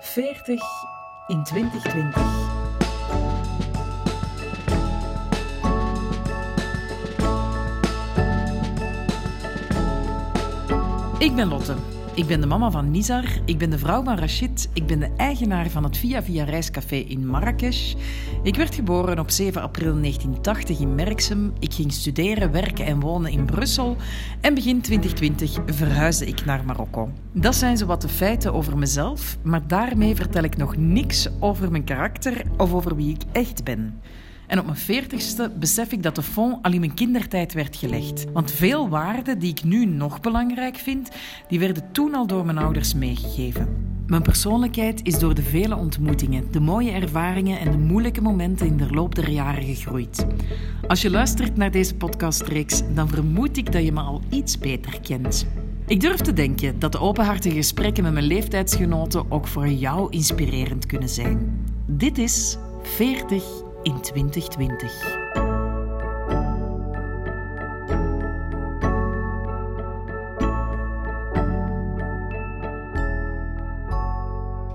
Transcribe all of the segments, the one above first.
40 in 2020. Ik ben Lotte. Ik ben de mama van Nizar, ik ben de vrouw van Rachid, ik ben de eigenaar van het Via Via Reiscafé in Marrakesh. Ik werd geboren op 7 april 1980 in Merksem. Ik ging studeren, werken en wonen in Brussel. En begin 2020 verhuisde ik naar Marokko. Dat zijn zo wat de feiten over mezelf, maar daarmee vertel ik nog niks over mijn karakter of over wie ik echt ben. En op mijn veertigste besef ik dat de fond al in mijn kindertijd werd gelegd. Want veel waarden die ik nu nog belangrijk vind, die werden toen al door mijn ouders meegegeven. Mijn persoonlijkheid is door de vele ontmoetingen, de mooie ervaringen en de moeilijke momenten in de loop der jaren gegroeid. Als je luistert naar deze podcastreeks, dan vermoed ik dat je me al iets beter kent. Ik durf te denken dat de openhartige gesprekken met mijn leeftijdsgenoten ook voor jou inspirerend kunnen zijn. Dit is 40 in 2020.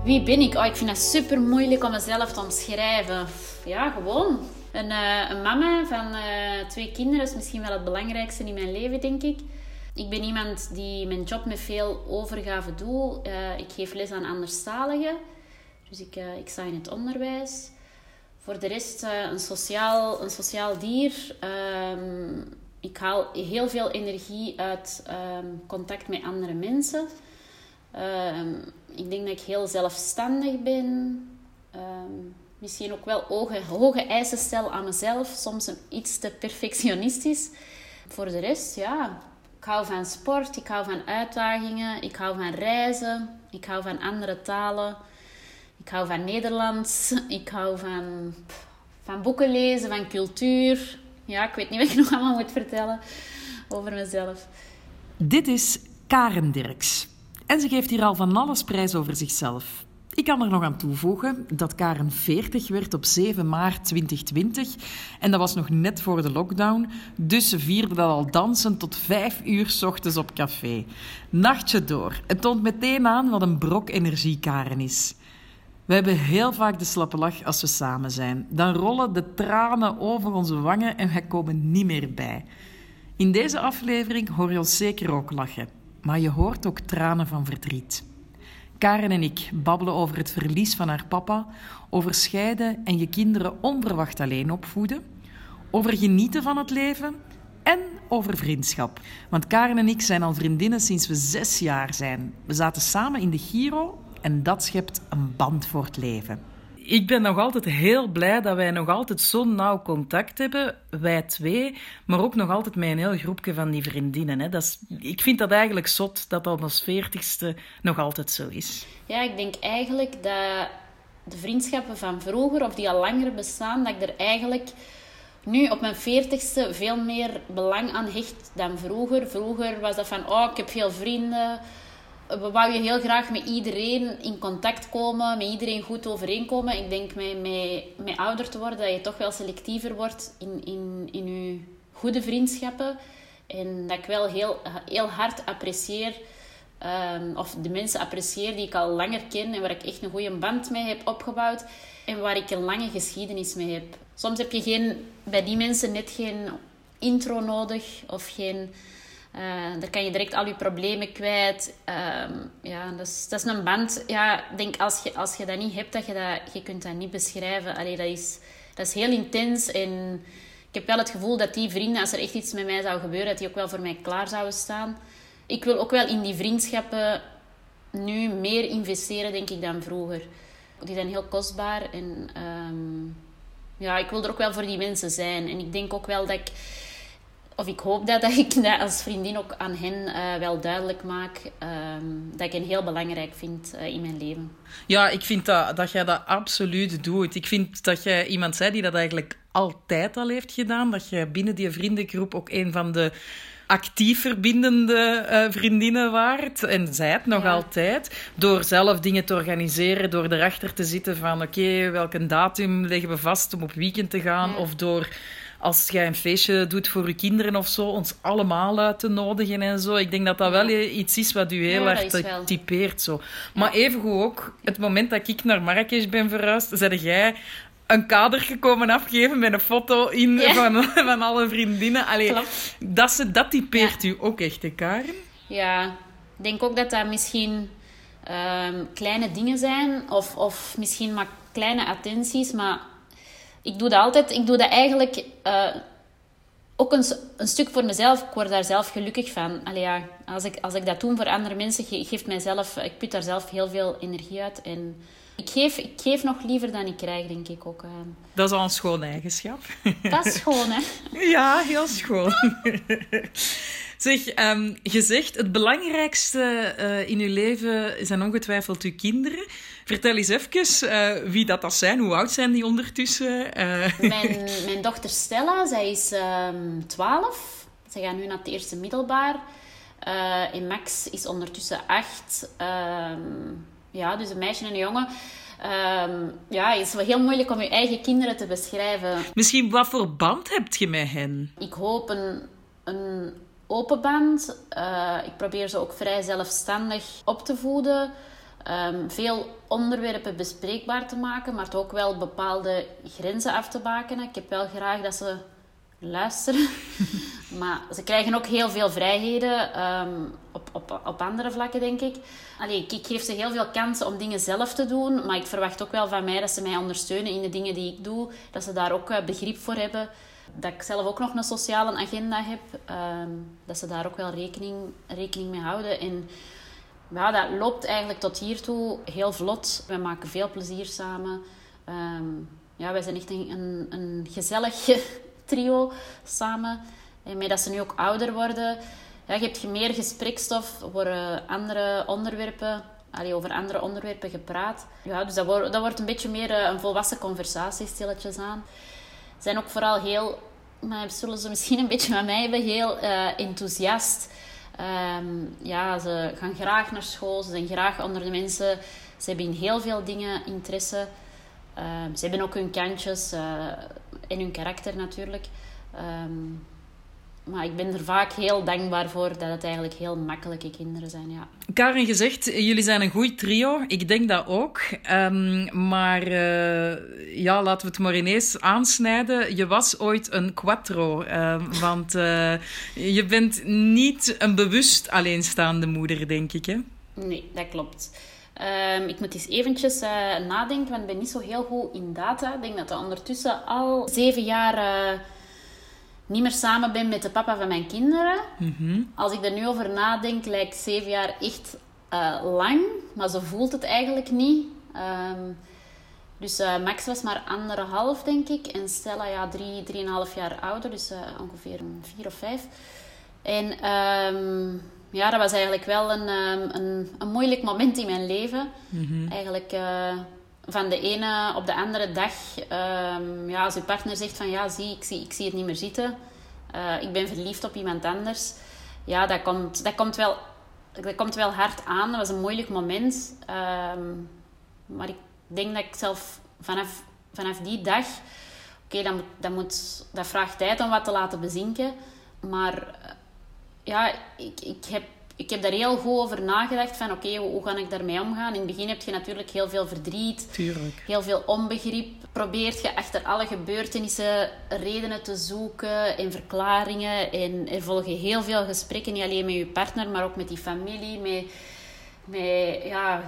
Wie ben ik? Oh, ik vind het super moeilijk om mezelf te omschrijven. Ja, gewoon. Een, uh, een mama van uh, twee kinderen is misschien wel het belangrijkste in mijn leven, denk ik. Ik ben iemand die mijn job met veel overgave doet. Uh, ik geef les aan anderstaligen. Dus ik, ik sta in het onderwijs. Voor de rest een, sociaal, een sociaal dier. Um, ik haal heel veel energie uit um, contact met andere mensen. Um, ik denk dat ik heel zelfstandig ben. Misschien ook wel hoge, hoge eisen stel aan mezelf. Soms een, iets te perfectionistisch. Voor de rest, ja. Ik hou van sport, ik hou van uitdagingen, ik hou van reizen, ik hou van andere talen. Ik hou van Nederlands, ik hou van, van boeken lezen, van cultuur. Ja, ik weet niet wat ik nog allemaal moet vertellen over mezelf. Dit is Karen Dirks. En ze geeft hier al van alles prijs over zichzelf. Ik kan er nog aan toevoegen dat Karen 40 werd op 7 maart 2020. En dat was nog net voor de lockdown. Dus ze vierde dat al dansen tot 5 uur s ochtends op café. Nachtje door. Het toont meteen aan wat een brok energie Karen is. We hebben heel vaak de slappe lach als we samen zijn. Dan rollen de tranen over onze wangen en wij komen niet meer bij. In deze aflevering hoor je ons zeker ook lachen maar je hoort ook tranen van verdriet. Karen en ik babbelen over het verlies van haar papa, over scheiden en je kinderen onverwacht alleen opvoeden, over genieten van het leven en over vriendschap. Want Karen en ik zijn al vriendinnen sinds we zes jaar zijn. We zaten samen in de Giro en dat schept een band voor het leven ik ben nog altijd heel blij dat wij nog altijd zo'n nauw contact hebben, wij twee, maar ook nog altijd met een heel groepje van die vriendinnen. Hè. Dat is, ik vind dat eigenlijk zot dat dat ons veertigste nog altijd zo is. Ja, ik denk eigenlijk dat de vriendschappen van vroeger, of die al langer bestaan, dat ik er eigenlijk nu op mijn veertigste veel meer belang aan hecht dan vroeger. Vroeger was dat van, oh, ik heb veel vrienden we wou je heel graag met iedereen in contact komen, met iedereen goed overeenkomen. Ik denk met, met, met ouder te worden dat je toch wel selectiever wordt in, in, in je goede vriendschappen. En dat ik wel heel, heel hard apprecieer, um, of de mensen apprecieer die ik al langer ken en waar ik echt een goede band mee heb opgebouwd en waar ik een lange geschiedenis mee heb. Soms heb je geen, bij die mensen net geen intro nodig of geen uh, daar kan je direct al je problemen kwijt. Uh, ja, is, dat is een band. Ja, denk als je, als je dat niet hebt, dat je, dat, je kunt dat niet beschrijven. Allee, dat, is, dat is heel intens. En ik heb wel het gevoel dat die vrienden, als er echt iets met mij zou gebeuren, dat die ook wel voor mij klaar zouden staan. Ik wil ook wel in die vriendschappen nu meer investeren, denk ik, dan vroeger. Die zijn heel kostbaar. En um, ja, ik wil er ook wel voor die mensen zijn. En ik denk ook wel dat ik of ik hoop dat, dat ik dat als vriendin ook aan hen uh, wel duidelijk maak. Um, dat ik hen heel belangrijk vind uh, in mijn leven. Ja, ik vind dat, dat jij dat absoluut doet. Ik vind dat jij iemand zei die dat eigenlijk altijd al heeft gedaan. Dat je binnen die vriendengroep ook een van de actief verbindende uh, vriendinnen waard. En zij het nog altijd. Door zelf dingen te organiseren, door erachter te zitten van oké, welke datum leggen we vast om op weekend te gaan. Ja. Of door als jij een feestje doet voor je kinderen of zo, ons allemaal uit te nodigen en zo. Ik denk dat dat wel iets is wat u heel Ja, erg wel. typeert. Zo. Maar evengoed ook, het moment dat ik naar Marrakesh ben verhuisd, zei jij een kader gekomen afgeven met een foto in Ja. van, van alle vriendinnen. Allee, Klopt. dat, ze, dat typeert u ook echt, hè, Karen? Ja, ik denk ook dat dat misschien ehm, kleine dingen zijn. Of, of misschien maar kleine attenties. Maar ik doe dat altijd. Ik doe dat eigenlijk eh, ook een, een stuk voor mezelf. Ik word daar zelf gelukkig van. Allee, ja, als, ik, als ik dat doe voor andere mensen, ge- geeft mijzelf... Ik put daar zelf heel veel energie uit. En ik geef, ik geef nog liever dan ik krijg, denk ik ook. aan. Dat is al een schoon eigenschap. Dat is gewoon, hè. Ja, heel schoon. Zeg, ehm, je zegt het belangrijkste eh, in uw leven zijn ongetwijfeld uw kinderen. Vertel eens even eh, wie dat, dat zijn. Hoe oud zijn die ondertussen? Eh, Mijn, mijn dochter Stella, zij is ehm 12. Ze gaat nu naar het eerste middelbaar. Eh, en Max is ondertussen 8. ja, dus een meisje en een jongen. Ehm, ja, het is wel heel moeilijk om je eigen kinderen te beschrijven. misschien wat voor band hebt je met hen? Ik hoop een, een open band. Ik probeer ze ook vrij zelfstandig op te voeden. Ehm, veel onderwerpen bespreekbaar te maken, maar ook wel bepaalde grenzen af te bakenen. Ik heb wel graag dat ze luisteren. maar ze krijgen ook heel veel vrijheden ehm, op, op, op andere vlakken, denk ik. Allee, ik, ik geef ze heel veel kansen om dingen zelf te doen, maar ik verwacht ook wel van mij dat ze mij ondersteunen in de dingen die ik doe. Dat ze daar ook eh, begrip voor hebben. Dat ik zelf ook nog een sociale agenda heb. ehm, dat ze daar ook wel rekening, rekening mee houden. En ja, dat loopt eigenlijk tot hiertoe heel vlot. We maken veel plezier samen. Ehm, ja, wij zijn echt een, een, een gezellig trio samen. En met dat ze nu ook ouder worden, ja, je hebt meer gesprekstof, er worden andere onderwerpen, allee, over andere onderwerpen gepraat. Ja, dus dat, wordt dat wordt een beetje meer eh, een volwassen conversatie, stilletjes aan. Zijn ook vooral heel, maar zullen ze misschien een beetje van mij hebben, heel eh, enthousiast. Ehm, ja, ze gaan graag naar school, ze zijn graag onder de mensen. Ze hebben in heel veel dingen interesse. Ehm, ze hebben ook hun kantjes eh, en hun karakter natuurlijk. Ehm, maar ik ben er vaak heel dankbaar voor dat het eigenlijk heel makkelijke kinderen zijn. Ja. Karen gezegd, jullie zijn een goed trio. Ik denk dat ook. Ehm, maar eh, ja, laten we het maar ineens aansnijden. Je was ooit een quattro. ehm, want eh, je bent niet een bewust alleenstaande moeder, denk ik. Hè? Nee, dat klopt. Ehm, ik moet eens eventjes eh, nadenken, want ik ben niet zo heel goed in data. Ik denk dat ik ondertussen al zeven jaar niet meer samen ben met de papa van mijn kinderen. Als ik er nu over nadenk, lijkt zeven jaar echt eh, lang, maar zo voelt het eigenlijk niet. Ehm, dus eh, Max was maar anderhalf, denk ik. En Stella, ja, drie, drieënhalf jaar ouder. Dus eh, ongeveer een vier of vijf. En ehm, ja, dat was eigenlijk wel een, ehm, een, een moeilijk moment in mijn leven. Eigenlijk eh, van de ene op de andere dag, ehm, ja, als je partner zegt van ja, zie, ik zie, ik zie het niet meer zitten. Eh, ik ben verliefd op iemand anders. Ja, dat komt, dat komt, wel, dat komt wel hard aan. Dat was een moeilijk moment. Ehm, maar ik denk dat ik zelf vanaf, vanaf die dag... Oké, dat, moet, dat, moet, dat vraagt tijd om wat te laten bezinken. Maar eh, ja, ik, ik, heb, ik heb daar heel goed over nagedacht. Van oké, hoe, hoe ga ik daarmee omgaan? In het begin heb je natuurlijk heel veel verdriet. Tuurlijk. Heel veel onbegrip. Probeert je achter alle gebeurtenissen redenen te zoeken en verklaringen. En er volgen heel veel gesprekken, niet alleen met je partner, maar ook met die familie. Met, met ja,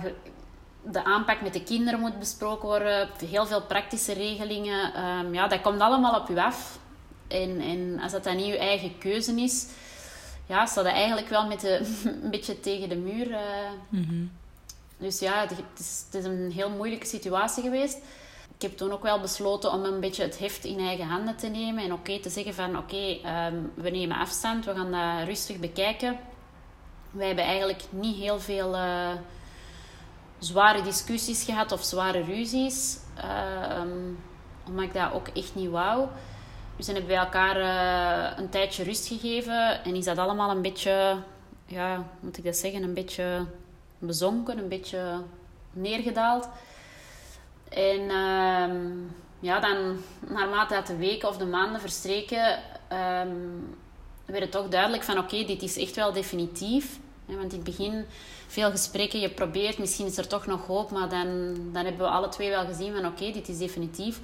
de aanpak met de kinderen moet besproken worden. Heel veel praktische regelingen. Ehm, ja, dat komt allemaal op je af. En, en als dat dan niet je eigen keuze is, ja, dat eigenlijk wel met de, een beetje tegen de muur. eh. Dus ja, het is, het is een heel moeilijke situatie geweest. Ik heb toen ook wel besloten om een beetje het heft in eigen handen te nemen. En oké te zeggen van oké, ehm, we nemen afstand, we gaan dat rustig bekijken. Wij hebben eigenlijk niet heel veel eh, zware discussies gehad of zware ruzies. Ehm, omdat ik dat ook echt niet wou. Dus dan hebben wij elkaar eh, een tijdje rust gegeven. En is dat allemaal een beetje, ja, moet ik dat zeggen, een beetje bezonken, een beetje neergedaald. En ehm, ja, dan naarmate dat de weken of de maanden verstreken, um, werd het toch duidelijk van oké, dit is echt wel definitief. Want in het begin veel gesprekken, je probeert, misschien is er toch nog hoop, maar dan, dan hebben we alle twee wel gezien van oké, dit is definitief.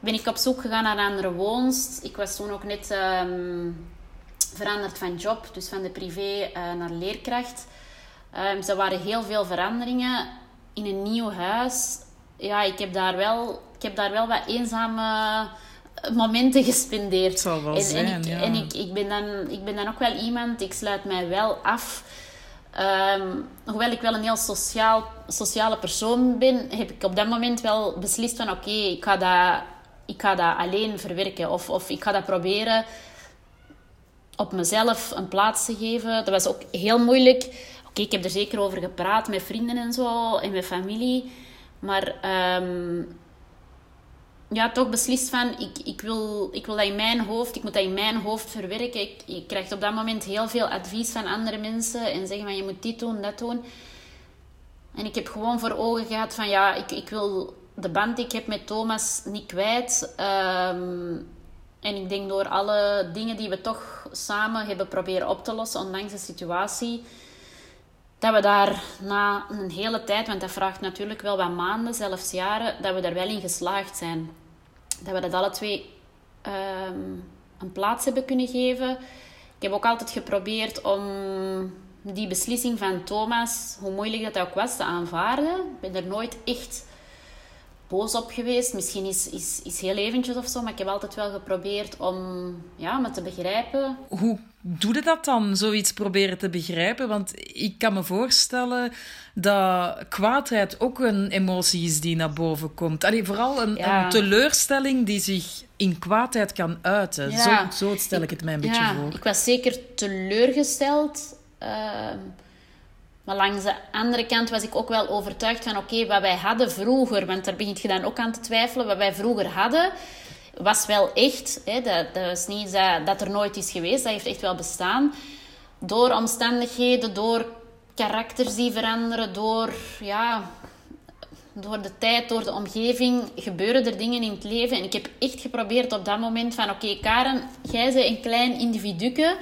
Ben ik op zoek gegaan naar andere woonst. Ik was toen ook net ehm, veranderd van job, dus van de privé uh, naar leerkracht. Um, er waren heel veel veranderingen in een nieuw huis. Ja, ik heb daar wel, ik heb daar wel wat eenzame momenten gespendeerd. Zal wel en, zijn, en, ik, ja. en ik, ik, ben dan, ik ben dan ook wel iemand, ik sluit mij wel af. Um, hoewel ik wel een heel sociaal, sociale persoon ben, heb ik op dat moment wel beslist van oké, ik ga dat ik ga dat alleen verwerken. Of, of ik ga dat proberen op mezelf een plaats te geven. Dat was ook heel moeilijk. Oké, ik heb er zeker over gepraat met vrienden en zo, en met familie. Maar um, ja, toch beslist van, ik, ik, wil, ik wil dat in mijn hoofd, ik moet dat in mijn hoofd verwerken. Ik, je krijgt op dat moment heel veel advies van andere mensen en zeggen van, je moet dit doen, dat doen. En ik heb gewoon voor ogen gehad van, ja, ik, ik wil de band die ik heb met Thomas niet kwijt. Um, en ik denk door alle dingen die we toch samen hebben proberen op te lossen, ondanks de situatie, dat we daar na een hele tijd, want dat vraagt natuurlijk wel wat maanden, zelfs jaren, dat we daar wel in geslaagd zijn. Dat we dat alle twee um, een plaats hebben kunnen geven. Ik heb ook altijd geprobeerd om die beslissing van Thomas, hoe moeilijk dat ook was, te aanvaarden. Ik ben er nooit echt boos op geweest. Misschien is, is, is heel eventjes of zo, maar ik heb altijd wel geprobeerd om ja, me te begrijpen. Hoe doe je dat dan, zoiets proberen te begrijpen? Want ik kan me voorstellen dat kwaadheid ook een emotie is die naar boven komt. Allee, vooral een, Ja. een teleurstelling die zich in kwaadheid kan uiten. Ja. Zo, zo stel ik het mij een beetje ja, voor. Ik was zeker teleurgesteld. ehm, maar langs de andere kant was ik ook wel overtuigd van... Oké, wat wij hadden vroeger... Want daar begint je dan ook aan te twijfelen. Wat wij vroeger hadden, was wel echt. Hè, dat, dat was niet dat, dat er nooit is geweest. Dat heeft echt wel bestaan. Door omstandigheden, door karakters die veranderen... Door, ja, door de tijd, door de omgeving... gebeuren er dingen in het leven. En ik heb echt geprobeerd op dat moment van... Oké, Karen, jij bent een klein individuke...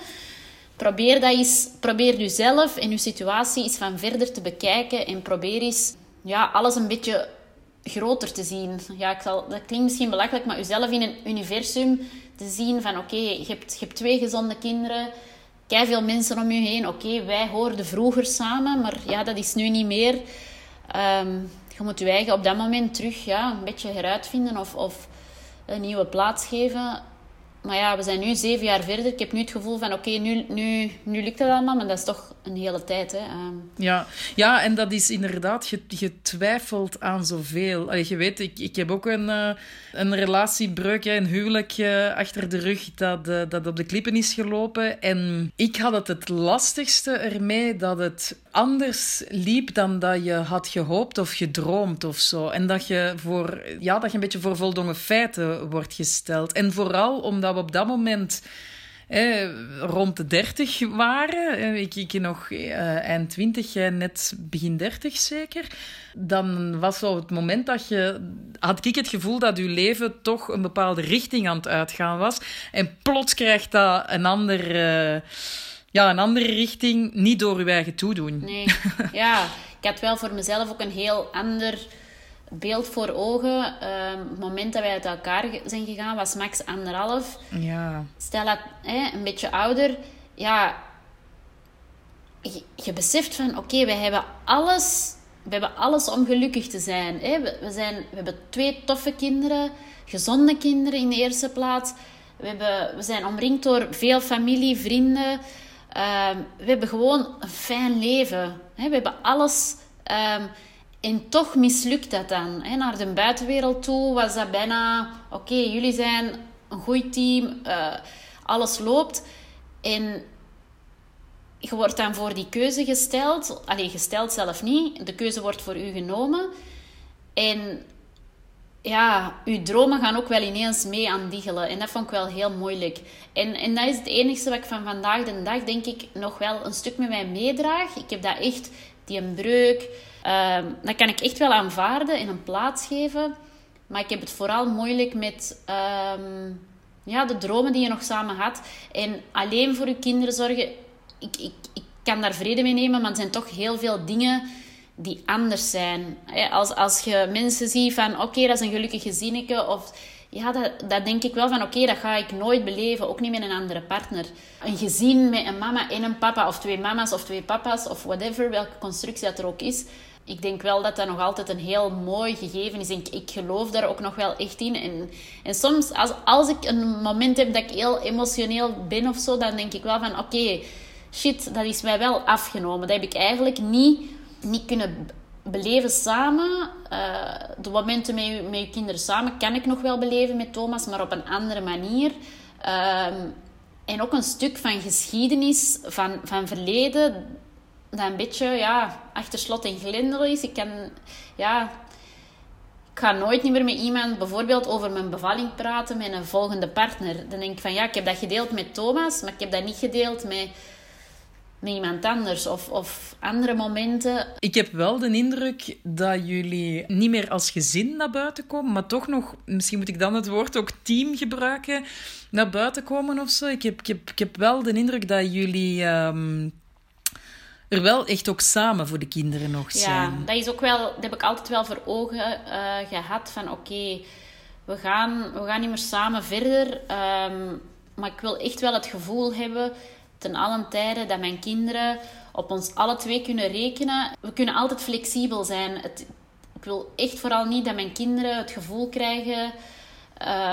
Probeer dat eens, probeer jezelf en je situatie eens van verder te bekijken en probeer eens ja, alles een beetje groter te zien. Ja, ik zal, dat klinkt misschien belachelijk, maar jezelf in een universum te zien van oké, je, hebt, je hebt twee gezonde kinderen, kei veel mensen om je heen. Oké, wij hoorden vroeger samen, maar ja, dat is nu niet meer. Ehm, je moet je eigen op dat moment terug ja, een beetje heruitvinden of, of een nieuwe plaats geven. Maar ja, we zijn nu zeven jaar verder. Ik heb nu het gevoel van, oké, nu, nu, nu lukt het allemaal. Maar dat is toch een hele tijd, hè. Ehm, Ja, ja, en dat is inderdaad, je, je twijfelt aan zoveel. Allee, je weet, ik, ik heb ook een, eh, een relatiebreuk, een huwelijk achter de rug dat, eh, dat op de klippen is gelopen. En ik had het het lastigste ermee dat het anders liep dan dat je had gehoopt of gedroomd of zo. En dat je, voor, ja, dat je een beetje voor voldongen feiten wordt gesteld. En vooral omdat we op dat moment eh, rond de 30 waren. Eh, ik, ik nog eh, eind 20, jij net begin 30 zeker. Dan was zo het moment dat je. had ik het gevoel dat je leven toch een bepaalde richting aan het uitgaan was. En plots krijgt dat een ander. eh, ja, een andere richting, niet door je eigen toedoen. nee, ja. Ik had wel voor mezelf ook een heel ander beeld voor ogen. Ehm, het moment dat wij uit elkaar zijn gegaan was max anderhalf. Ja, Stel dat hè, een beetje ouder, ja, je, je beseft van, oké, wij hebben alles, we hebben alles om gelukkig te zijn. Hè. We, we, zijn. we hebben twee toffe kinderen, gezonde kinderen in de eerste plaats. We, hebben, we zijn omringd door veel familie, vrienden. Ehm, we hebben gewoon een fijn leven. We hebben alles. ehm, en toch mislukt dat dan. Naar de buitenwereld toe was dat bijna... Oké, jullie zijn een goed team. eh, alles loopt. En je wordt dan voor die keuze gesteld. Allee, gesteld zelf niet. De keuze wordt voor u genomen. En ja, uw dromen gaan ook wel ineens mee aan diggelen. En dat vond ik wel heel moeilijk. En, en dat is het enige wat ik van vandaag de dag, denk ik, nog wel een stuk met mij meedraag. Ik heb dat echt, die een breuk, ehm, dat kan ik echt wel aanvaarden en een plaats geven. Maar ik heb het vooral moeilijk met ehm, ja, de dromen die je nog samen had. En alleen voor je kinderen zorgen, ik, ik, ik kan daar vrede mee nemen, maar er zijn toch heel veel dingen die anders zijn. Als, als je mensen ziet van, oké, dat is een gelukkig gezinnetje, of ja, dat, dat denk ik wel van oké, dat ga ik nooit beleven, ook niet met een andere partner. Een gezin met een mama en een papa, of twee mama's of twee papa's, of whatever, welke constructie dat er ook is. Ik denk wel dat dat nog altijd een heel mooi gegeven is. Ik, ik geloof daar ook nog wel echt in. En, en soms, als, als ik een moment heb dat ik heel emotioneel ben of zo, dan denk ik wel van oké, shit, dat is mij wel afgenomen. Dat heb ik eigenlijk niet, niet kunnen beleven samen. Uh, de momenten met je, met je kinderen samen kan ik nog wel beleven met Thomas, maar op een andere manier. Ehm, en ook een stuk van geschiedenis, van, van verleden, dat een beetje ja, achter slot en grendel is. Ik kan, ja, ik ga nooit meer met iemand bijvoorbeeld over mijn bevalling praten met een volgende partner. Dan denk ik van ja, ik heb dat gedeeld met Thomas, maar ik heb dat niet gedeeld met met iemand anders of, of andere momenten. Ik heb wel de indruk dat jullie niet meer als gezin naar buiten komen, maar toch nog, misschien moet ik dan het woord ook team gebruiken, naar buiten komen of zo. Ik heb, ik heb, ik heb wel de indruk dat jullie um, er wel echt ook samen voor de kinderen nog zijn. Ja, dat is ook wel, dat heb ik altijd wel voor ogen uh, gehad van oké, we, gaan, we gaan niet meer samen verder. Um, maar ik wil echt wel het gevoel hebben ten allen tijde dat mijn kinderen op ons alle twee kunnen rekenen. We kunnen altijd flexibel zijn. Het, ik wil echt vooral niet dat mijn kinderen het gevoel krijgen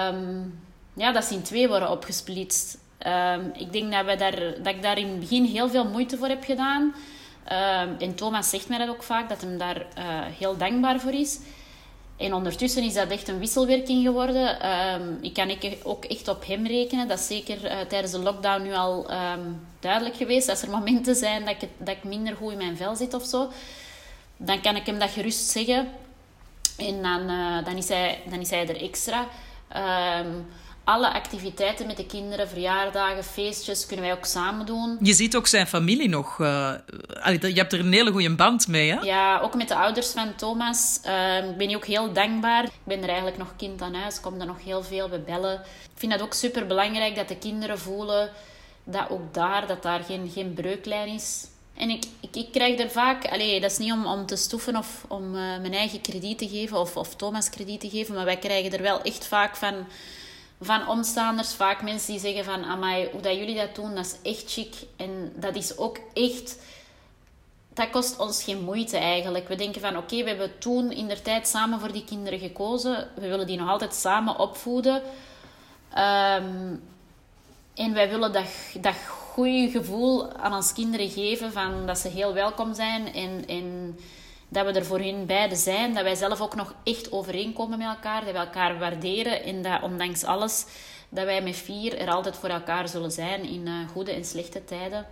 um, ja, dat ze in twee worden opgesplitst. Um, ik denk dat, we daar, dat ik daar in het begin heel veel moeite voor heb gedaan. Um, en Thomas zegt mij dat ook vaak, dat hem daar uh, heel dankbaar voor is. En ondertussen is dat echt een wisselwerking geworden. Um, ik kan ook echt op hem rekenen. Dat is zeker uh, tijdens de lockdown nu al um, duidelijk geweest. Als er momenten zijn dat ik, dat ik minder goed in mijn vel zit of zo, dan kan ik hem dat gerust zeggen. En dan, uh, dan, is, hij, dan is hij er extra. Um, alle activiteiten met de kinderen, verjaardagen, feestjes, kunnen wij ook samen doen. Je ziet ook zijn familie nog. Uh, je hebt er een hele goede band mee, hè? Ja, ook met de ouders van Thomas. Uh, ik ben je ook heel dankbaar. Ik ben er eigenlijk nog kind aan huis. Kom er nog heel veel. We bellen. Ik vind het ook super belangrijk dat de kinderen voelen dat ook daar, dat daar geen, geen breuklijn is. En ik, ik, ik krijg er vaak... Allee, dat is niet om, om te stoeven of om uh, mijn eigen krediet te geven of, of Thomas krediet te geven, maar wij krijgen er wel echt vaak van van omstaanders, vaak mensen die zeggen van... Amai, hoe dat jullie dat doen, dat is echt chic. En dat is ook echt... Dat kost ons geen moeite eigenlijk. We denken van, oké, we hebben toen in der tijd samen voor die kinderen gekozen. We willen die nog altijd samen opvoeden. Um, en wij willen dat, dat goede gevoel aan ons kinderen geven van dat ze heel welkom zijn en dat we er voor hun beiden zijn. Dat wij zelf ook nog echt overeenkomen met elkaar. Dat we elkaar waarderen. En dat ondanks alles, dat wij met vier er altijd voor elkaar zullen zijn in uh, goede en slechte tijden.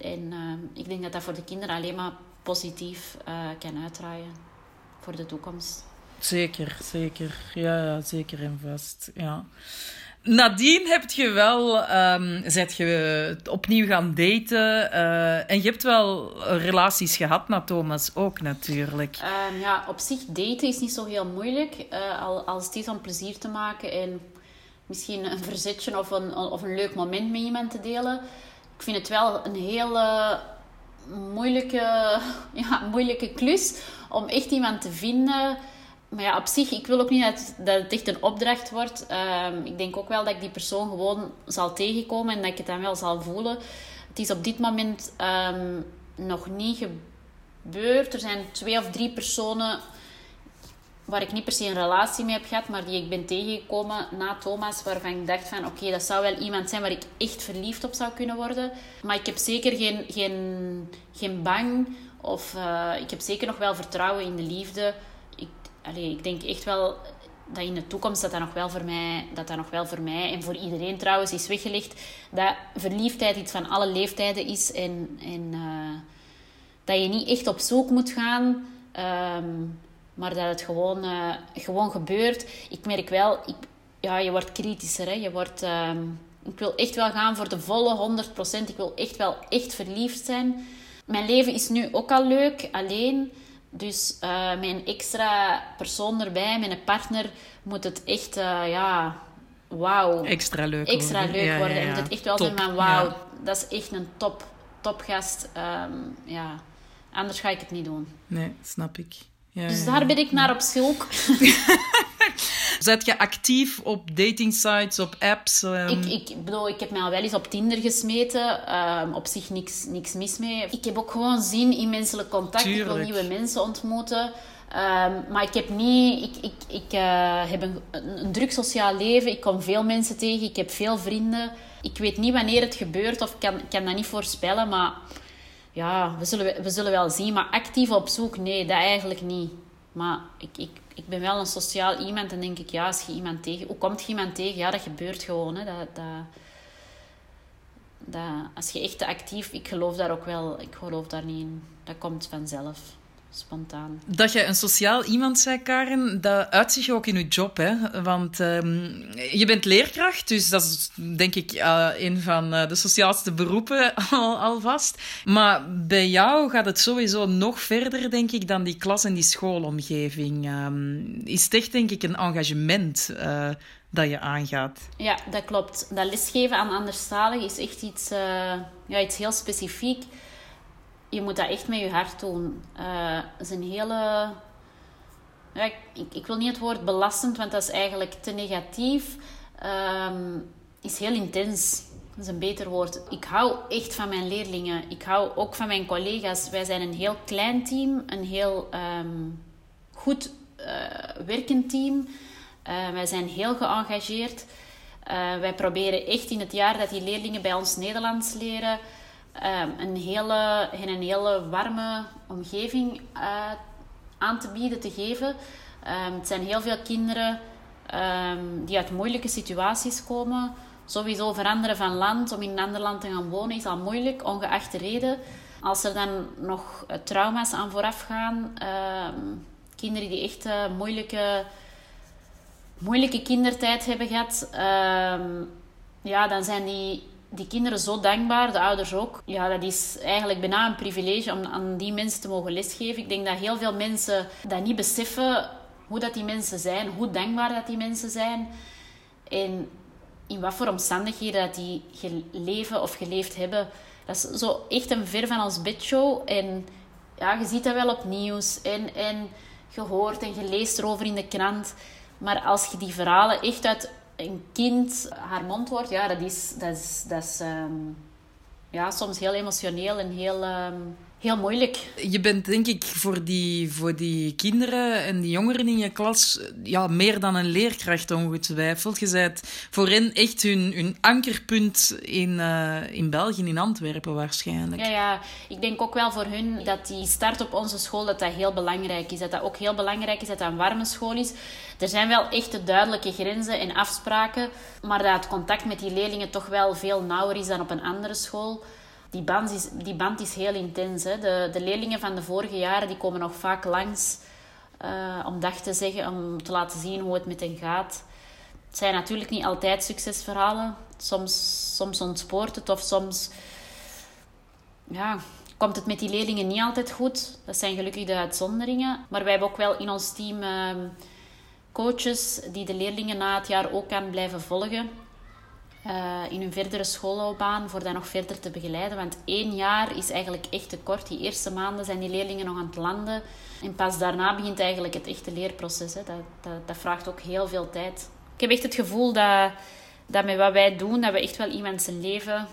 En uh, ik denk dat dat voor de kinderen alleen maar positief uh, kan uitdraaien voor de toekomst. Zeker, zeker. Ja, ja zeker en vast. Ja. Nadien heb je wel, um, zet je opnieuw gaan daten. Uh, en je hebt wel relaties gehad met Thomas ook natuurlijk. Um, ja, op zich daten is niet zo heel moeilijk. Uh, als het is om plezier te maken en misschien een verzetje of een, of een leuk moment met iemand te delen. Ik vind het wel een hele moeilijke, ja, moeilijke klus om echt iemand te vinden maar ja, op zich, ik wil ook niet dat, het echt een opdracht wordt. Um, ik denk ook wel dat ik die persoon gewoon zal tegenkomen en dat ik het dan wel zal voelen. Het is op dit moment um, nog niet gebeurd. Er zijn twee of drie personen waar ik niet per se een relatie mee heb gehad, maar die ik ben tegengekomen na Thomas, waarvan ik dacht van oké, dat zou wel iemand zijn waar ik echt verliefd op zou kunnen worden. Maar ik heb zeker geen, geen, geen bang of uh, ik heb zeker nog wel vertrouwen in de liefde allee, ik denk echt wel dat in de toekomst dat dat nog wel voor mij, dat dat nog wel voor mij en voor iedereen trouwens is weggelegd, dat verliefdheid iets van alle leeftijden is en, en uh, dat je niet echt op zoek moet gaan, um, maar dat het gewoon, uh, gewoon gebeurt. Ik merk wel, ik, ja, je wordt kritischer. Hè? Je wordt, um, ik wil echt wel gaan voor de volle 100%. Ik wil echt wel echt verliefd zijn. Mijn leven is nu ook al leuk, alleen Dus uh, met een extra persoon erbij, met een partner, moet het echt, uh, ja, wauw. Extra leuk Extra worden. leuk Ja, worden. ja, En ja. moet het echt wel Top, zijn van, wauw, dat is echt een top, topgast. Ehm, ja, anders ga ik het niet doen. Nee, snap ik. Ja, Dus daar ben ik naar op zoek. Zet je actief op dating sites, op apps? ehm? Ik, ik bedoel, ik heb mij al wel eens op Tinder gesmeten. Ehm, op zich niks, niks mis mee. Ik heb ook gewoon zin in menselijk contact. Ik Tuurlijk. wil nieuwe mensen ontmoeten. Ehm, maar ik heb niet... Ik, ik, ik eh, heb een, een, druk sociaal leven. Ik kom veel mensen tegen. Ik heb veel vrienden. Ik weet niet wanneer het gebeurt of ik kan, ik kan dat niet voorspellen. Maar ja, we zullen, we zullen wel zien. Maar actief op zoek, nee, dat eigenlijk niet. Maar ik, ik, ik ben wel een sociaal iemand en denk ik, ja, als je iemand tegen... Hoe komt iemand tegen? Ja, dat gebeurt gewoon. Hè. Dat, dat, dat, als je echt te actief... Ik geloof daar ook wel... Ik geloof daar niet in. Dat komt vanzelf. Spontaan. Dat je een sociaal iemand zei, Karen, dat uit zich ook in je job. Hè? Want ehm, je bent leerkracht, dus dat is denk ik eh, een van eh, de sociaalste beroepen al, alvast. Maar bij jou gaat het sowieso nog verder, denk ik, dan die klas- en die schoolomgeving. Ehm, is het echt, denk ik, een engagement eh, dat je aangaat. Ja, dat klopt. Dat lesgeven aan anderstaligen is echt iets, ja, iets heel specifiek. Je moet dat echt met je hart doen. Het is een hele... Ik, ik- wil niet het woord belastend, want dat is eigenlijk te negatief. Ehm is heel intens. Dat is een beter woord. Ik hou echt van mijn leerlingen. Ik hou ook van mijn collega's. Wij zijn een heel klein team. Een heel ehm, goed eh, werkend team. Eh, wij zijn heel geëngageerd. Wij proberen echt in het jaar dat die leerlingen bij ons Nederlands leren... ehm, een, hele, een hele warme omgeving eh, aan te bieden, te geven. Ehm, het zijn heel veel kinderen ehm, die uit moeilijke situaties komen. Sowieso veranderen van land, om in een ander land te gaan wonen, is al moeilijk, ongeacht de reden. Als er dan nog eh, trauma's aan vooraf gaan, kinderen die echt eh, moeilijke, moeilijke kindertijd hebben gehad, ja, dan zijn die, die kinderen zo dankbaar, de ouders ook. Ja, dat is eigenlijk bijna een privilege om aan die mensen te mogen lesgeven. Ik denk dat heel veel mensen dat niet beseffen, hoe dat die mensen zijn, hoe dankbaar dat die mensen zijn. En in wat voor omstandigheden dat die leven of geleefd hebben. Dat is zo echt een ver van ons bedshow. En ja, je ziet dat wel op nieuws. En, en je hoort en je leest erover in de krant. Maar als je die verhalen echt uit een kind haar mond hoort, ja, dat is, dat is, dat is ehm, ja, soms heel emotioneel en heel, ehm, heel moeilijk. Je bent denk ik voor die, voor die kinderen en die jongeren in je klas ja, meer dan een leerkracht ongetwijfeld. Je bent voor hen echt hun, hun ankerpunt in, eh, in België, in Antwerpen waarschijnlijk. Ja, ja, ik denk ook wel voor hun dat die start op onze school dat dat heel belangrijk is. Dat dat ook heel belangrijk is dat dat een warme school is. Er zijn wel echte duidelijke grenzen en afspraken, maar dat het contact met die leerlingen toch wel veel nauwer is dan op een andere school. Die band is, die band is heel intens. Hè. De, de leerlingen van de vorige jaren die komen nog vaak langs eh, om dag te zeggen, om te laten zien hoe het met hen gaat. Het zijn natuurlijk niet altijd succesverhalen. Soms, soms ontspoort het of soms ja, komt het met die leerlingen niet altijd goed. Dat zijn gelukkig de uitzonderingen. Maar wij hebben ook wel in ons team ehm, coaches die de leerlingen na het jaar ook kan blijven volgen. Eh, in hun verdere schoolloopbaan, voor dat nog verder te begeleiden. Want één jaar is eigenlijk echt te kort. Die eerste maanden zijn die leerlingen nog aan het landen. En pas daarna begint eigenlijk het echte leerproces. Hè. Dat, dat, dat vraagt ook heel veel tijd. Ik heb echt het gevoel dat, dat met wat wij doen, dat we echt wel iemand zijn leven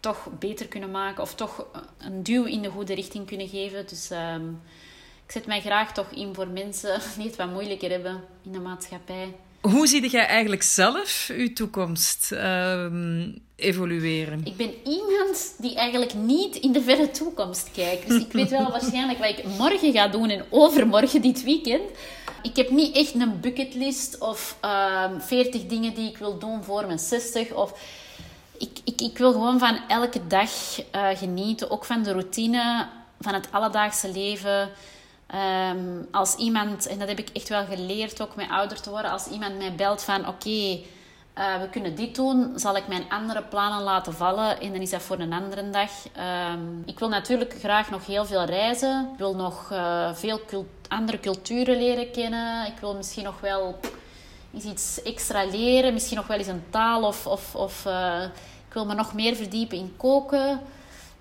toch beter kunnen maken. Of toch een duw in de goede richting kunnen geven. Dus ehm, ik zet mij graag toch in voor mensen die het wat moeilijker hebben in de maatschappij. Hoe zie jij eigenlijk zelf uw toekomst ehm, evolueren? Ik ben iemand die eigenlijk niet in de verre toekomst kijkt. Dus ik weet wel waarschijnlijk wat ik morgen ga doen en overmorgen dit weekend. Ik heb niet echt een bucketlist of ehm 40 dingen die ik wil doen voor mijn 60. Of ik, ik, ik wil gewoon van elke dag eh, genieten. Ook van de routine, van het alledaagse leven. Ehm, als iemand, en dat heb ik echt wel geleerd ook met ouder te worden, als iemand mij belt van oké, eh, we kunnen dit doen, zal ik mijn andere plannen laten vallen en dan is dat voor een andere dag. Ehm, ik wil natuurlijk graag nog heel veel reizen. Ik wil nog uh, veel andere culturen leren kennen. Ik wil misschien nog wel eens iets extra leren, misschien nog wel eens een taal of, of, of uh, ik wil me nog meer verdiepen in koken.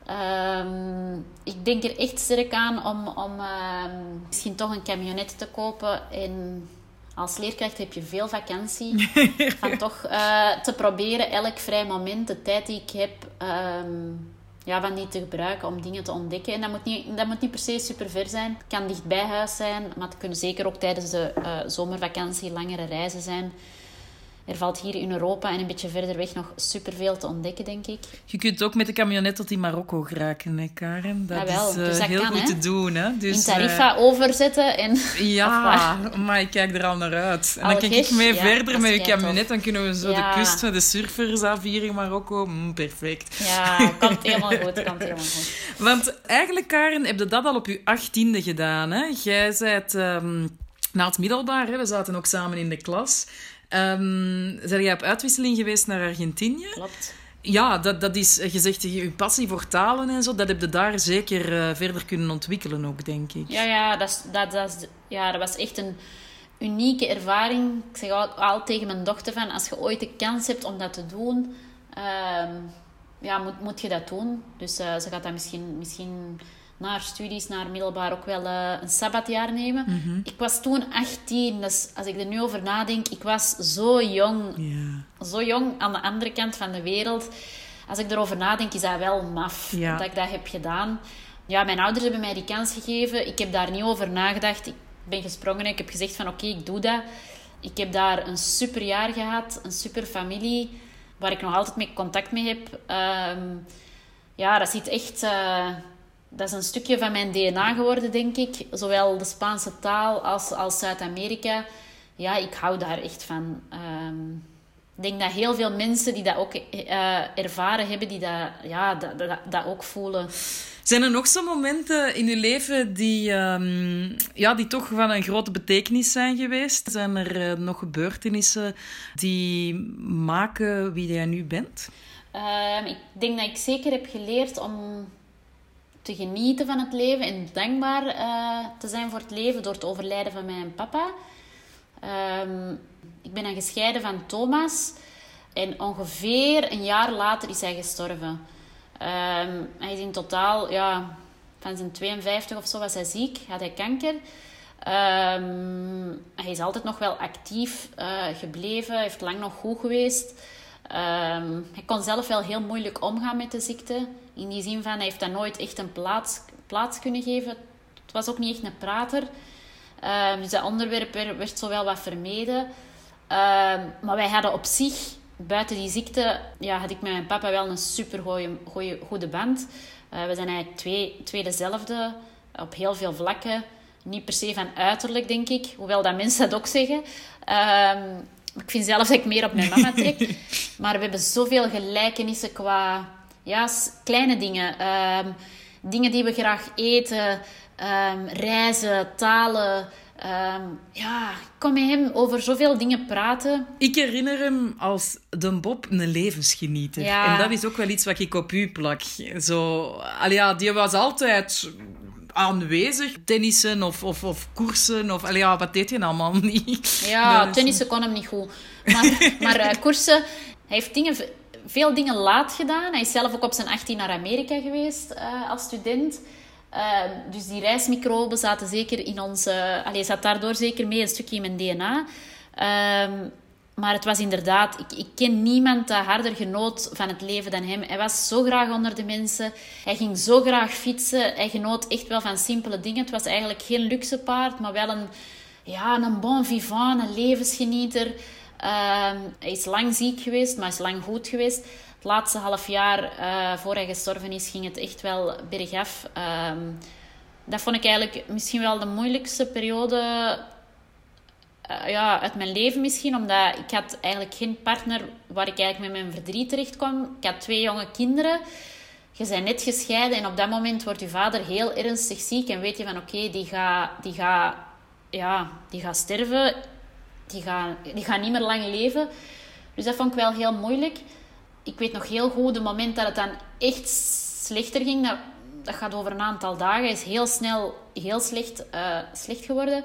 Um, ik denk er echt sterk aan om, om um, misschien toch een camionet te kopen en als leerkracht heb je veel vakantie. van toch uh, te proberen elk vrij moment, de tijd die ik heb, um, ja, van die te gebruiken om dingen te ontdekken. En dat moet niet, dat moet niet per se super ver zijn. Het kan dicht bij huis zijn, maar het kunnen zeker ook tijdens de uh, zomervakantie langere reizen zijn. Er valt hier in Europa en een beetje verder weg nog superveel te ontdekken, denk ik. Je kunt ook met de camionet tot in Marokko geraken, hè, Karen? Dat is uh, dus dat heel goed te doen. Hè? Dus, in Tarifa uh, overzetten en... Ja, maar ik kijk er al naar uit. En dan kijk ik mee verder met je camionet. Dan kunnen we zo de kust van de surfers afvieren in Marokko. Mm, perfect. Ja, komt helemaal goed. Komt helemaal goed. Want eigenlijk, Karen, heb je dat al op je achttiende gedaan. Hè? Jij bent um, na het middelbaar, hè? we zaten ook samen in de klas... Um, zijn jij op uitwisseling geweest naar Argentinië? Klopt. Ja, dat, dat is gezegd, je passie voor talen en zo, dat heb je daar zeker uh, verder kunnen ontwikkelen ook, denk ik. Ja, ja, dat, dat, dat, ja, dat was echt een unieke ervaring. Ik zeg al, al tegen mijn dochter van, als je ooit de kans hebt om dat te doen, um, ja, moet, moet je dat doen. Dus uh, ze gaat dat misschien, misschien naar studies, naar middelbaar ook wel uh, een sabbatjaar nemen. Mhm. Ik was toen 18, dus als ik er nu over nadenk, ik was zo jong. Yeah. Zo jong aan de andere kant van de wereld. Als ik erover nadenk, is dat wel maf dat ik dat heb gedaan. Ja, mijn ouders hebben mij die kans gegeven. Ik heb daar niet over nagedacht. Ik ben gesprongen en ik heb gezegd van oké, ik doe dat. Ik heb daar een super jaar gehad, een super familie, waar ik nog altijd mee contact mee heb. Um, ja, dat zit echt... Uh, dat is een stukje van mijn DNA geworden, denk ik. Zowel de Spaanse taal als, als Zuid-Amerika. Ja, ik hou daar echt van. Um, ik denk dat heel veel mensen die dat ook uh, ervaren hebben, die dat, ja, dat, dat, dat ook voelen. Zijn er nog zo'n momenten in je leven die, um, ja, die toch van een grote betekenis zijn geweest? Zijn er uh, nog gebeurtenissen die maken wie jij nu bent? Um, ik denk dat ik zeker heb geleerd om te genieten van het leven en dankbaar uh, te zijn voor het leven door het overlijden van mijn papa. Um, ik ben dan gescheiden van Thomas en ongeveer een jaar later is hij gestorven. Um, hij is in totaal, ja, van zijn 52 of zo was hij ziek, had hij kanker. Um, hij is altijd nog wel actief uh, gebleven, heeft lang nog goed geweest. Um, hij kon zelf wel heel moeilijk omgaan met de ziekte. In die zin van, hij heeft dat nooit echt een plaats, plaats kunnen geven. Het was ook niet echt een prater. Um, dus dat onderwerp werd, werd zo wel wat vermeden. Um, maar wij hadden op zich, buiten die ziekte, ja, had ik met mijn papa wel een super goeie, goede band. Uh, we zijn eigenlijk twee, twee dezelfde op heel veel vlakken. Niet per se van uiterlijk, denk ik. Hoewel dat mensen dat ook zeggen. Um, ik vind zelf dat ik meer op mijn mama trek. maar we hebben zoveel gelijkenissen qua ja, kleine dingen. Um, dingen die we graag eten, um, reizen, talen. Um, ja, ik kon met hem over zoveel dingen praten. Ik herinner hem als de Bob een levensgenieter. Ja. En dat is ook wel iets wat ik op u plak. Zo, ja, die was altijd aanwezig. Tennissen of, of, of koersen. Of, allee, ja, wat deed je allemaal niet? Ja, dus... tennissen kon hem niet goed. Maar, maar uh, koersen... Hij heeft dingen, veel dingen laat gedaan. Hij is zelf ook op zijn 18 naar Amerika geweest uh, als student. Uh, dus die reismicroben zaten zeker in. Uh, allee, zat daardoor zeker mee een stukje in mijn DNA. Um, maar het was inderdaad, ik, ik ken niemand dat harder genoot van het leven dan hem. Hij was zo graag onder de mensen. Hij ging zo graag fietsen. Hij genoot echt wel van simpele dingen. Het was eigenlijk geen luxe paard, maar wel een, ja, een bon vivant, een levensgenieter. Uh, hij is lang ziek geweest, maar is lang goed geweest. Het laatste half jaar uh, voor hij gestorven is, ging het echt wel bergaf. Uh, dat vond ik eigenlijk misschien wel de moeilijkste periode uh, ja, uit mijn leven misschien. Omdat ik had eigenlijk geen partner waar ik eigenlijk met mijn verdriet terecht kwam. Ik had twee jonge kinderen. Je bent net gescheiden en op dat moment wordt je vader heel ernstig ziek. En weet je van oké, die gaat die ga, ja, die gaat sterven. Die gaat die ga niet meer lang leven. Dus dat vond ik wel heel moeilijk. Ik weet nog heel goed, het moment dat het dan echt slechter ging, dat, dat gaat over een aantal dagen, is heel snel heel slecht, uh, slecht geworden.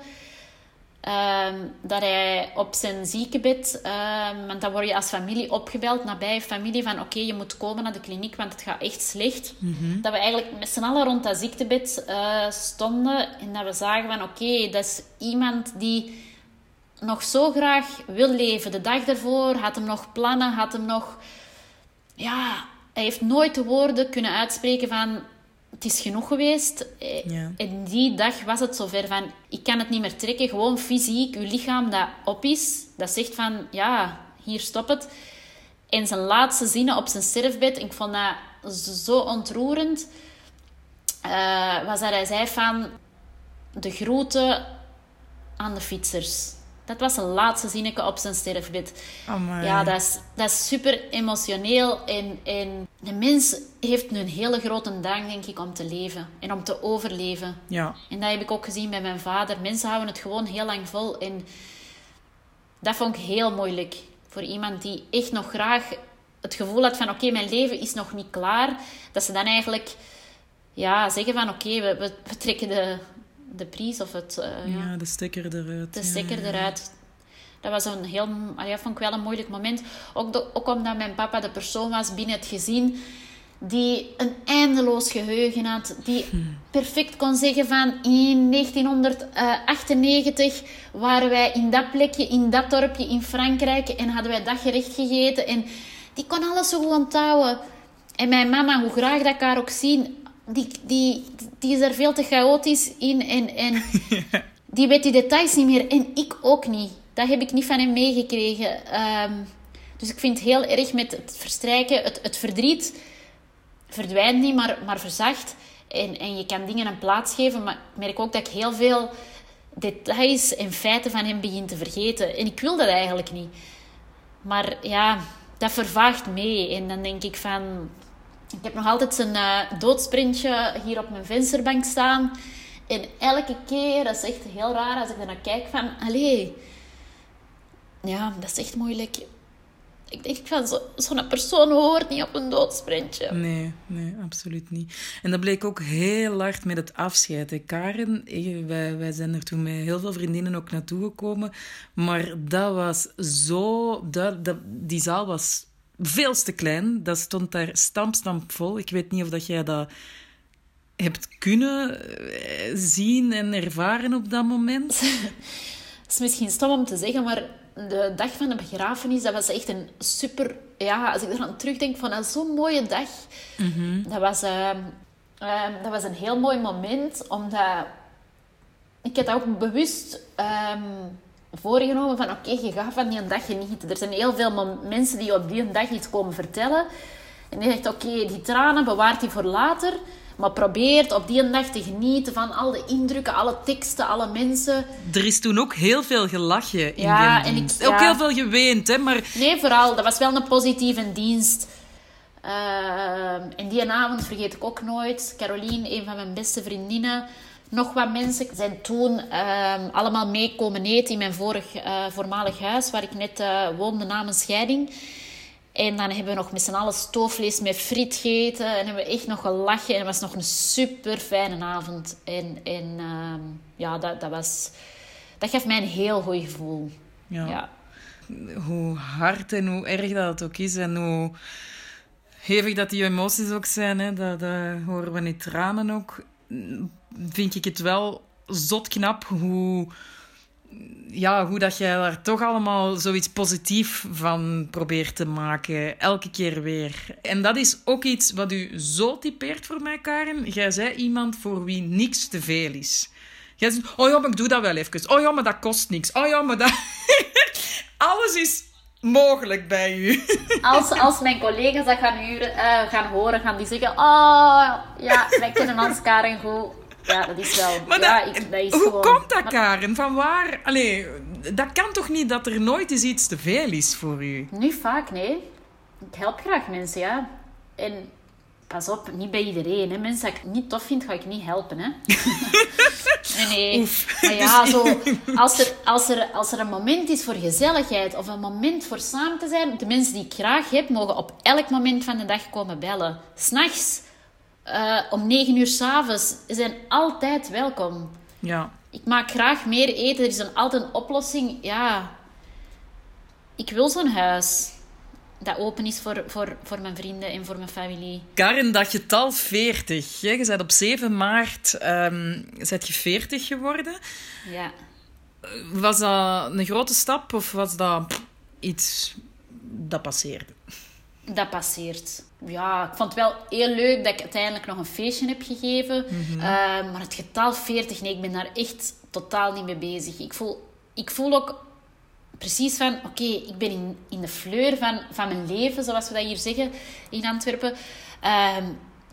Ehm, dat hij op zijn ziekenbed, um, want dan word je als familie opgebeld, nabij familie, van oké, je moet komen naar de kliniek, want het gaat echt slecht. Mhm. Dat we eigenlijk met z'n allen rond dat ziektebed uh, stonden en dat we zagen van oké, dat is iemand die nog zo graag wil leven. De dag ervoor had hem nog plannen, had hem nog... Ja, hij heeft nooit de woorden kunnen uitspreken van het is genoeg geweest. Ja. En die dag was het zover van, ik kan het niet meer trekken. Gewoon fysiek, uw lichaam dat op is, dat zegt van, ja, hier stop het. En zijn laatste zinnen op zijn sterfbed, ik vond dat zo ontroerend, uh, was dat hij zei van, de groeten aan de fietsers. Dat was zijn laatste zinnetje op zijn sterfbed. Ja, dat is, dat is super emotioneel. En, en de mens heeft een hele grote dank, denk ik, om te leven. En om te overleven. Ja. En dat heb ik ook gezien bij mijn vader. Mensen houden het gewoon heel lang vol. En dat vond ik heel moeilijk. Voor iemand die echt nog graag het gevoel had van... Oké, mijn leven is nog niet klaar. Dat ze dan eigenlijk ja, zeggen van... Oké, we, we trekken de, de prijs of het... Uh, ja, de stekker eruit. De stekker ja. eruit. Dat was een heel... Ja, vond ik wel een moeilijk moment. Ook, de, ook omdat mijn papa de persoon was binnen het gezin die een eindeloos geheugen had. Die Hm. perfect kon zeggen van... In 1998 waren wij in dat plekje, in dat dorpje in Frankrijk... En hadden wij dat gerecht gegeten. En die kon alles zo goed onthouden. En mijn mama, hoe graag dat ik haar ook zien die, die, die is er veel te chaotisch in en, en die weet die details niet meer. En ik ook niet. Dat heb ik niet van hem meegekregen. Um, dus ik vind het heel erg met het verstrijken, het, het verdriet verdwijnt niet, maar, maar verzacht. En, en je kan dingen een plaats geven, maar ik merk ook dat ik heel veel details en feiten van hem begin te vergeten. En ik wil dat eigenlijk niet. Maar ja, dat vervaagt mee. En dan denk ik van, ik heb nog altijd zijn uh, doodsprintje hier op mijn vensterbank staan. En elke keer, dat is echt heel raar als ik er naar kijk, van... Allee, ja, dat is echt moeilijk. Ik denk van, zo'n zo persoon hoort niet op een doodsprintje. Nee, nee, absoluut niet. En dat bleek ook heel hard met het afscheid. Karen, wij, wij zijn er toen met heel veel vriendinnen ook naartoe gekomen. Maar dat was zo... Dat, dat, die zaal was veel te klein. Dat stond daar stamp vol. Ik weet niet of dat jij dat hebt kunnen zien en ervaren op dat moment. Het is misschien stom om te zeggen, maar de dag van de begrafenis, dat was echt een super... Ja, als ik er aan terugdenk, van dat zo'n mooie dag. Mm -hmm. Dat, was, uh, uh, dat was een heel mooi moment, omdat... Ik had ook bewust... Um, voorgenomen van oké, okay, je gaat van die dag genieten. Er zijn heel veel mensen die op die dag iets komen vertellen. En die zegt, oké, okay, die tranen bewaart hij voor later. Maar probeert op die dag te genieten van al de indrukken, alle teksten, alle mensen. Er is toen ook heel veel gelachen in ja, die en ik, Ook ja. heel veel geweend, hè. Maar... Nee, vooral. Dat was wel een positieve dienst. Uh, en die avond vergeet ik ook nooit. Caroline, een van mijn beste vriendinnen nog wat mensen zijn toen uh, allemaal mee komen eten in mijn vorig, uh, voormalig huis, waar ik net uh, woonde na mijn scheiding. En dan hebben we nog met z'n allen stoofvlees met friet gegeten. En hebben we echt nog gelachen. En het was nog een super fijne avond. En, en ja, dat, dat, was, dat gaf mij een heel goed gevoel. Ja. ja. Hoe hard en hoe erg dat het ook is. En hoe hevig dat die emoties ook zijn. Hè, dat, dat horen we in tranen ook vind ik het wel zot knap hoe, ja, hoe dat jij daar toch allemaal zoiets positief van probeert te maken. Elke keer weer. En dat is ook iets wat u zo typeert voor mij, Karen. Jij zei iemand voor wie niks te veel is. Jij zegt, oh ja, maar ik doe dat wel even. Oh ja, maar dat kost niks. Oh ja, maar dat... Alles is mogelijk bij u. Als, als mijn collega's dat gaan, huren, uh, gaan horen, gaan die zeggen... Oh, ja, wij kennen ons Karen goed. Ja, dat is wel... Maar ja, dat, ik, dat is hoe gewoon, komt dat, maar, Karen? Van waar? Allee, dat kan toch niet dat er nooit eens iets te veel is voor u? Niet vaak, nee. Ik help graag mensen, ja. En pas op, niet bij iedereen. Hè. Mensen dat ik niet tof vind, ga ik niet helpen. Hè. Nee, nee. Maar ja, zo, als, er, als, er, als er een moment is voor gezelligheid of een moment voor samen te zijn, de mensen die ik graag heb, mogen op elk moment van de dag komen bellen. S'nachts, uh, om negen uur s'avonds, zijn altijd welkom. Ja. Ik maak graag meer eten. Er is dan altijd een oplossing. Ja, ik wil zo'n huis dat open is voor, voor, voor mijn vrienden en voor mijn familie. Karin, dat getal 40. Je bent op 7 maart um, je 40 geworden. Ja. Was dat een grote stap of was dat iets dat passeerde? Dat passeert. Ja, ik vond het wel heel leuk dat ik uiteindelijk nog een feestje heb gegeven. Mm maar het getal 40, nee, ik ben daar echt totaal niet mee bezig. Ik voel, ik voel ook precies van, oké, ik ben in, in de fleur van, van mijn leven, zoals we dat hier zeggen in Antwerpen. Uh,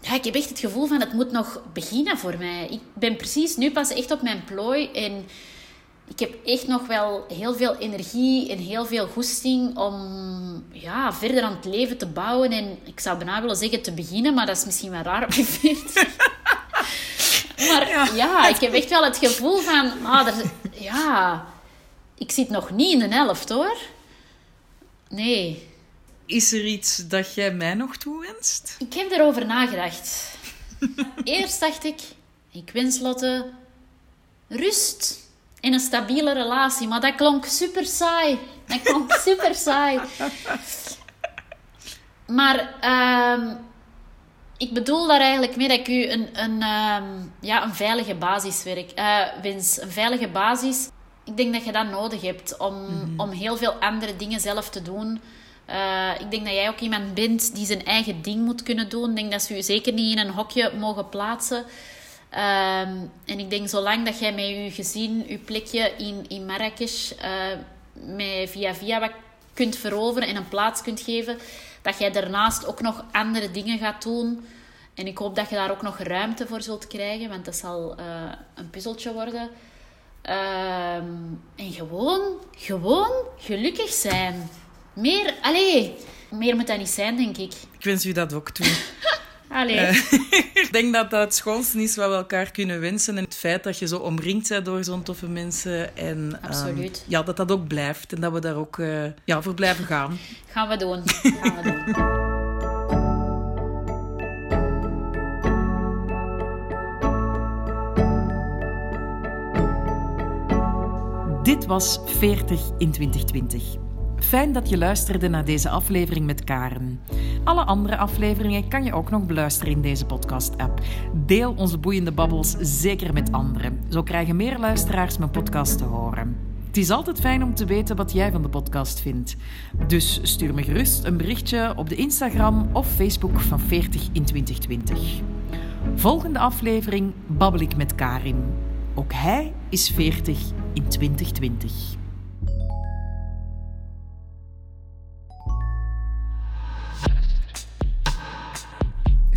ja, ik heb echt het gevoel van, het moet nog beginnen voor mij. Ik ben precies nu pas echt op mijn plooi en ik heb echt nog wel heel veel energie en heel veel goesting om ja, verder aan het leven te bouwen. En ik zou bijna willen zeggen te beginnen, maar dat is misschien wel raar op je 40. maar ja. ja. ik heb echt wel het gevoel van, ah, er, ja, ik zit nog niet in de helft hoor. Nee. Is er iets dat jij mij nog toewenst? Ik heb erover nagedacht. Eerst dacht ik, ik wens Lotte rust en een stabiele relatie. Maar dat klonk super saai. Dat klonk super saai. Maar uh, ik bedoel daar eigenlijk mee dat ik u een, een, uh, ja, een veilige basis werk, uh, wens. Een veilige basis ik denk dat je dat nodig hebt om, mhm. om heel veel andere dingen zelf te doen. Uh, ik denk dat jij ook iemand bent die zijn eigen ding moet kunnen doen. Ik denk dat ze je zeker niet in een hokje mogen plaatsen. Ehm, en ik denk, zolang dat jij met je gezin, je plekje in, in Marrakesh, uh, met via via wat kunt veroveren en een plaats kunt geven, dat jij daarnaast ook nog andere dingen gaat doen. En ik hoop dat je daar ook nog ruimte voor zult krijgen, want dat zal uh, een puzzeltje worden. Um, en gewoon, gewoon gelukkig zijn. Meer, allee, meer moet dat niet zijn, denk ik. Ik wens u dat ook toe. allee. Uh, ik denk dat dat het schoonste is wat we elkaar kunnen wensen. En het feit dat je zo omringd bent door zo'n toffe mensen. En, ehm, Absoluut. Um, ja, dat dat ook blijft. En dat we daar ook uh, ja, voor blijven gaan. Gaan we doen. Gaan we doen. Dit was 40 in 2020. Fijn dat je luisterde naar deze aflevering met Karen. Alle andere afleveringen kan je ook nog beluisteren in deze podcast-app. Deel onze boeiende babbels zeker met anderen. Zo krijgen meer luisteraars mijn podcast te horen. Het is altijd fijn om te weten wat jij van de podcast vindt. Dus stuur me gerust een berichtje op de Instagram of Facebook van 40 in 2020. Volgende aflevering babbel ik met Karin. Ook hij is 40 in 2020.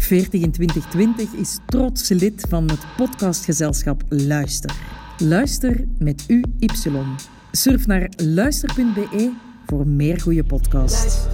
Veertig in 2020 is trots lid van het podcastgezelschap Luister. Luister met UY. Surf naar luister.be voor meer goede podcasts.